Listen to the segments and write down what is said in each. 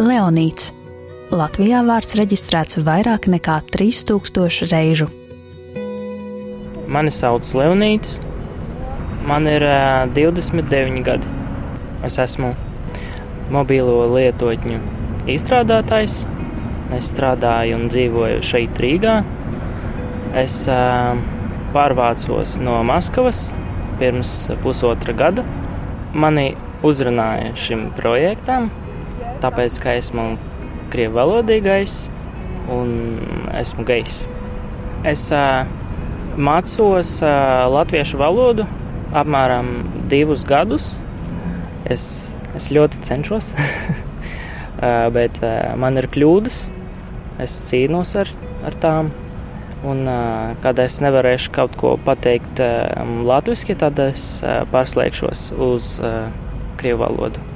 Leonīts. Latvijā vārds reģistrēts vairāk nekā 3000 reižu. Mani sauc Leonīts. Man ir uh, 29 gadi. Es esmu mobilo lietotņu izstrādātājs. Es strādāju un dzīvoju šeit, Rīgā. Es pārvācos no Maskavas pirms pusotra gada. Mani uzrunāja šim projektam, tāpēc, ka esmu krievu valodīgais un esmu gejs. Es uh, mācos uh, latviešu valodu apmēram divus gadus. Es, es ļoti cenšos, uh, bet uh, man ir kļūdas. Es cīnos ar, ar tām. Un, uh, kad es nevarēšu kaut ko pateikt uh, latviešu, tad es uh, pārslēgšos uz uh, krievu valodu.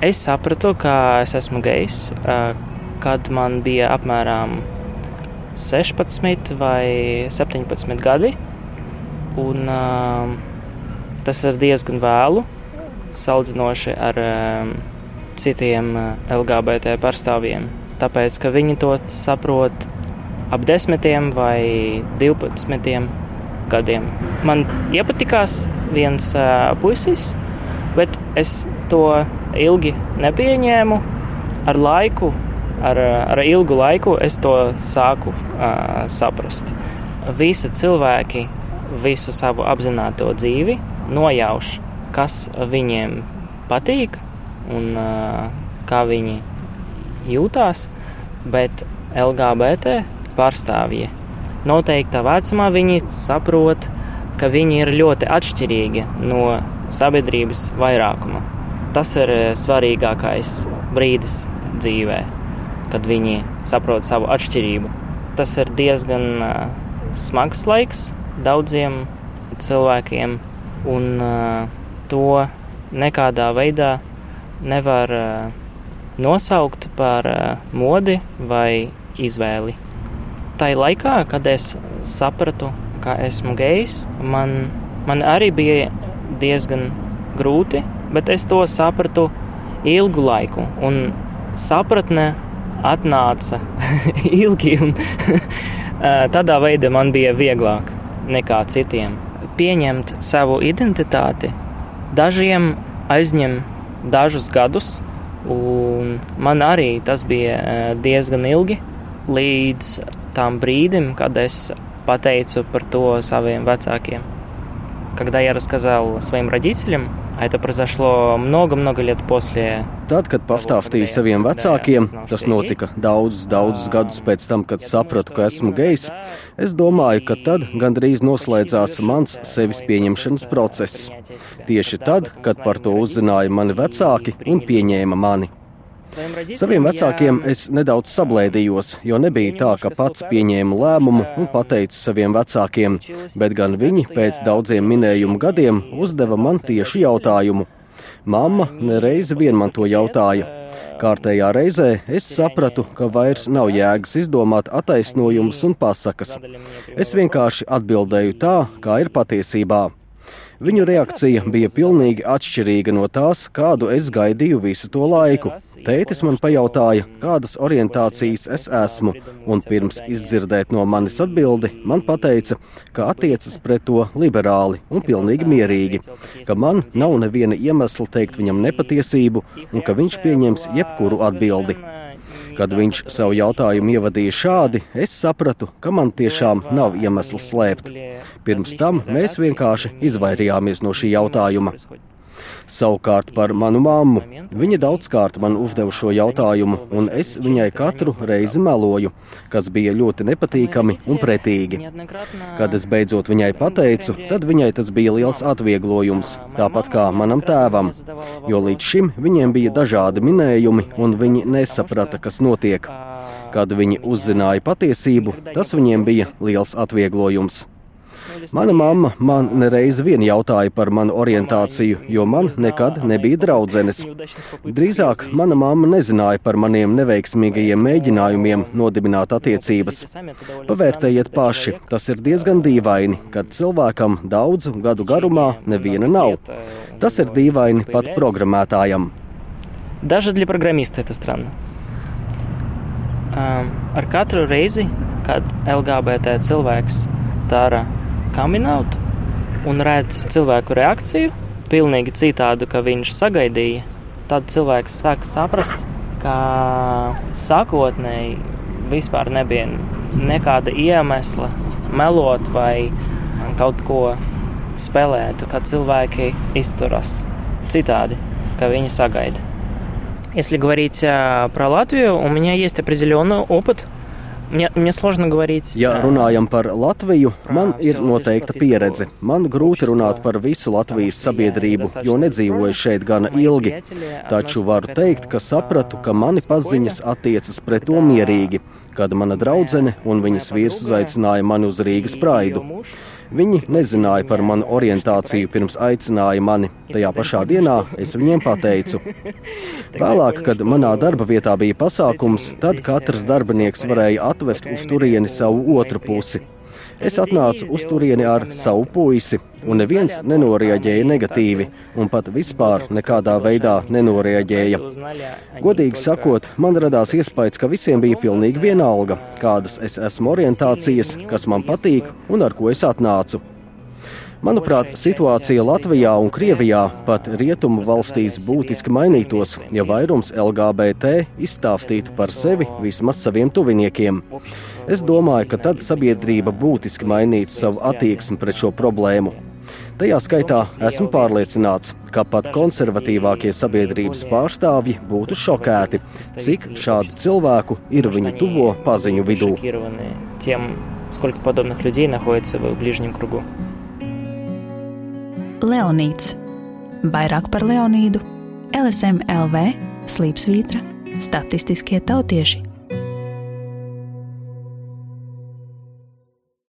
Es sapratu, ka es esmu gejs, kad man bija apmēram 16 vai 17 gadi. Un, tas ir diezgan vēlu, salīdzinoši ar citiem LGBT pārstāvjiem. Tāpēc, ka viņi to saprot ap 10 vai 12 gadiem. Man iepatikās viens puisis, bet es to ilgi nepieņēmu. Ar laiku, ar, ar ilgu laiku, es to sāku uh, saprast. Visi cilvēki visu savu apzināto dzīvi nojauš, kas viņiem patīk un uh, kā viņi jūtās, bet LGBT pārstāvji. Noteiktā vecumā viņi saprot, ka viņi ir ļoti atšķirīgi no sabiedrības vairākuma. Tas ir svarīgākais brīdis dzīvē, kad viņi saprot savu atšķirību. Tas ir diezgan uh, smags laiks daudziem cilvēkiem, un uh, to nekādā veidā nevar nosaukt par modi vai izvēli tai laikā, kad es sapratu, ka esmu gejs, man, man arī bija diezgan grūti, bet es to sapratu ilgu laiku. Un sapratne atnāca ilgi, un tādā veidā man bija vieglāk nekā citiem. Pieņemt savu identitāti dažiem aizņem dažus gadus, un man arī tas bija diezgan ilgi, līdz tam brīdim, kad es pateicu par to saviem vecākiem Когда я рассказал своим родителям, а это произошло много-много лет после. Tad, kad pastāstīju saviem vecākiem, tas notika daudzus, daudzus gadus pēc tam, kad sapratu, ka esmu gejs, es domāju, ka tad gandrīz noslēdzās mans sevis pieņemšanas process. Tieši tad, kad par to uzzināja mani vecāki un pieņēma mani. Saviem vecākiem es nedaudz sablēdījos, jo nebija tā, ka pats pieņēmu lēmumu un pateicu saviem vecākiem, bet gan viņi pēc daudziem minējumu gadiem uzdeva man tieši jautājumu. Mamma nereizi vien man to jautāja. Kārtējā reizē es sapratu, ka vairs nav jēgas izdomāt attaisnojumus un pasakas. Es vienkārši atbildēju tā, kā ir patiesībā. Viņu reakcija bija pilnīgi atšķirīga no tās, kādu es gaidīju visu to laiku. Tētis man pajautāja, kādas orientācijas es esmu, un pirms izdzirdēt no manis atbildi, man teica, ka attiecas pret to liberāli un pilnīgi mierīgi, ka man nav neviena iemesla teikt viņam nepatiesību un ka viņš pieņems jebkuru atbildi. Kad viņš savu jautājumu ievadīja šādi, es sapratu, ka man tiešām nav iemesls slēpt. Pirms tam mēs vienkārši izvairījāmies no šī jautājuma. Savukārt par manu mammu. Viņa daudzkārt man uzdeva šo jautājumu, un es viņai katru reizi meloju, kas bija ļoti nepatīkami un pretīgi. Kad es beidzot viņai pateicu, tad viņai tas bija liels atvieglojums, tāpat kā manam tēvam, jo līdz šim viņiem bija dažādi minējumi, un viņi nesaprata, kas notiek. Kad viņi uzzināja patiesību, tas viņiem bija liels atvieglojums. Mana mamma man nereiz vien jautāja par manu orientāciju, jo man nekad nebija draudzenes. Drīzāk mana mamma nezināja par maniem neveiksmīgajiem mēģinājumiem nodibināt attiecības. Pavērtējiet paši, tas ir diezgan dīvaini, kad cilvēkam daudzu gadu garumā neviena nav. Tas ir dīvaini pat programmētājam. Даже для программиста это странно. um, ar katru reizi, kad LGBT cilvēks dara kaminautu un redz cilvēku reakciju, pilnīgi citādu, ka viņš sagaidīja, tad cilvēks sāk saprast, ka sākotnēji vispār nebija nekāda iemesla melot vai kaut ko spēlēt, kā cilvēki izturas citādi, kā viņi sagaida. Если говорить про Латвию, у меня есть определенный опыт Мне, мне sложно говорить. Ja runājam par Latviju, man ir noteikta pieredze. Man grūti runāt par visu Latvijas sabiedrību, jo nedzīvoju šeit gana ilgi. Taču varu teikt, ka sapratu, ka mani paziņas attiecas pret to mierīgi, kad mana draudzene un viņas vīrs uzaicināja mani uz Rīgas praidu. Viņi nezināja par manu orientāciju pirms aicināja mani. Tajā pašā dienā es viņiem pateicu. Vēlāk, kad manā darba vietā bija pasākums, tad katrs darbinieks varēja atvest uz turieni savu otru pusi. Es atnācu uz turieni ar savu puisi, un neviens nenorēģēja negatīvi, un pat vispār nekādā veidā nenorēģēja. Godīgi sakot, man radās iespējas, ka visiem bija pilnīgi vienalga, kādas es esmu orientācijas, kas man patīk un ar ko es atnācu. Manuprāt, situācija Latvijā un Krievijā, pat rietumu valstīs, būtiski mainītos, ja vairums LGBT izstāstītu par sevi vismaz saviem tuviniekiem. Es domāju, ka tad sabiedrība būtiski mainītu savu attieksmi pret šo problēmu. Tajā skaitā esmu pārliecināts, ka pat konservatīvākie sabiedrības pārstāvji būtu šokēti, cik šādu cilvēku ir viņu tuvo paziņu vidū. Leonīds. Vairāk par Leonīdu LSM LV, Slīpsvītra, statistiskie tautieši